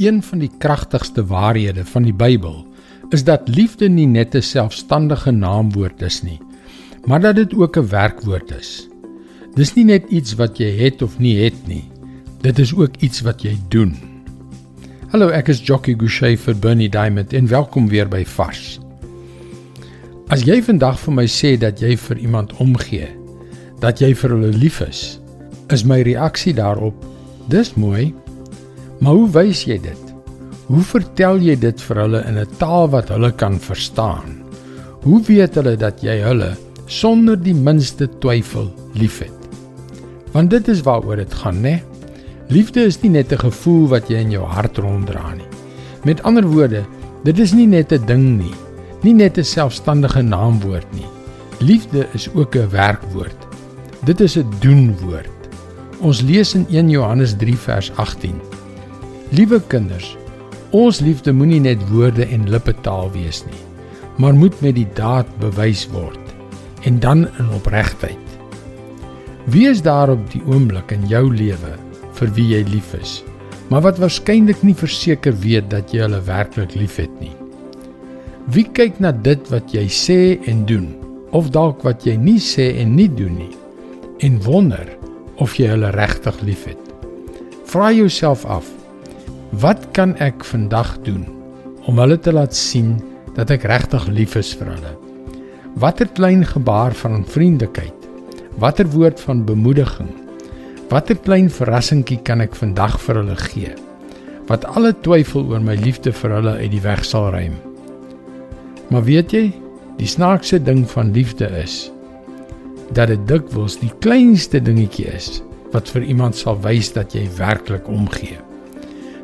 Een van die kragtigste waarhede van die Bybel is dat liefde nie net 'n selfstandige naamwoord is nie, maar dat dit ook 'n werkwoord is. Dis nie net iets wat jy het of nie het nie. Dit is ook iets wat jy doen. Hallo, ek is Jockey Gouchee vir Bernie Diamond en welkom weer by Vars. As jy vandag vir my sê dat jy vir iemand omgee, dat jy vir hulle lief is, is my reaksie daarop: Dis mooi. Maar hoe wys jy dit? Hoe vertel jy dit vir hulle in 'n taal wat hulle kan verstaan? Hoe weet hulle dat jy hulle sonder die minste twyfel liefhet? Want dit is waaroor dit gaan, né? Liefde is nie net 'n gevoel wat jy in jou hart ronddra nie. Met ander woorde, dit is nie net 'n ding nie, nie net 'n selfstandige naamwoord nie. Liefde is ook 'n werkwoord. Dit is 'n doenwoord. Ons lees in 1 Johannes 3 vers 18. Liewe kinders, ons liefde moenie net woorde en lippetaal wees nie, maar moet met die daad bewys word en dan in opregtheid. Wie is daar op die oomblik in jou lewe vir wie jy lief is, maar wat waarskynlik nie verseker weet dat jy hulle werklik liefhet nie? Wie kyk na dit wat jy sê en doen of dalk wat jy nie sê en nie doen nie en wonder of jy hulle regtig liefhet? Vra jouself af Wat kan ek vandag doen om hulle te laat sien dat ek regtig lief is vir hulle? Watter klein gebaar van vriendelikheid? Watter woord van bemoediging? Watter klein verrassingkie kan ek vandag vir hulle gee? Wat alle twyfel oor my liefde vir hulle uit die weg sal ruim. Maar weet jy, die snaakse ding van liefde is dat dit dikwels die kleinste dingetjie is wat vir iemand sal wys dat jy werklik omgee.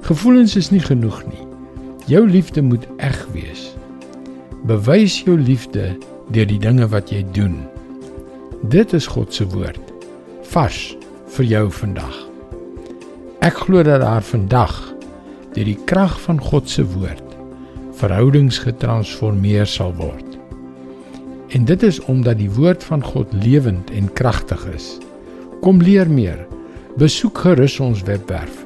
Gevoelens is nie genoeg nie. Jou liefde moet eg wees. Bewys jou liefde deur die dinge wat jy doen. Dit is God se woord vars vir jou vandag. Ek glo dat daar vandag deur die krag van God se woord verhoudings getransformeer sal word. En dit is omdat die woord van God lewend en kragtig is. Kom leer meer. Besoek gerus ons webwerf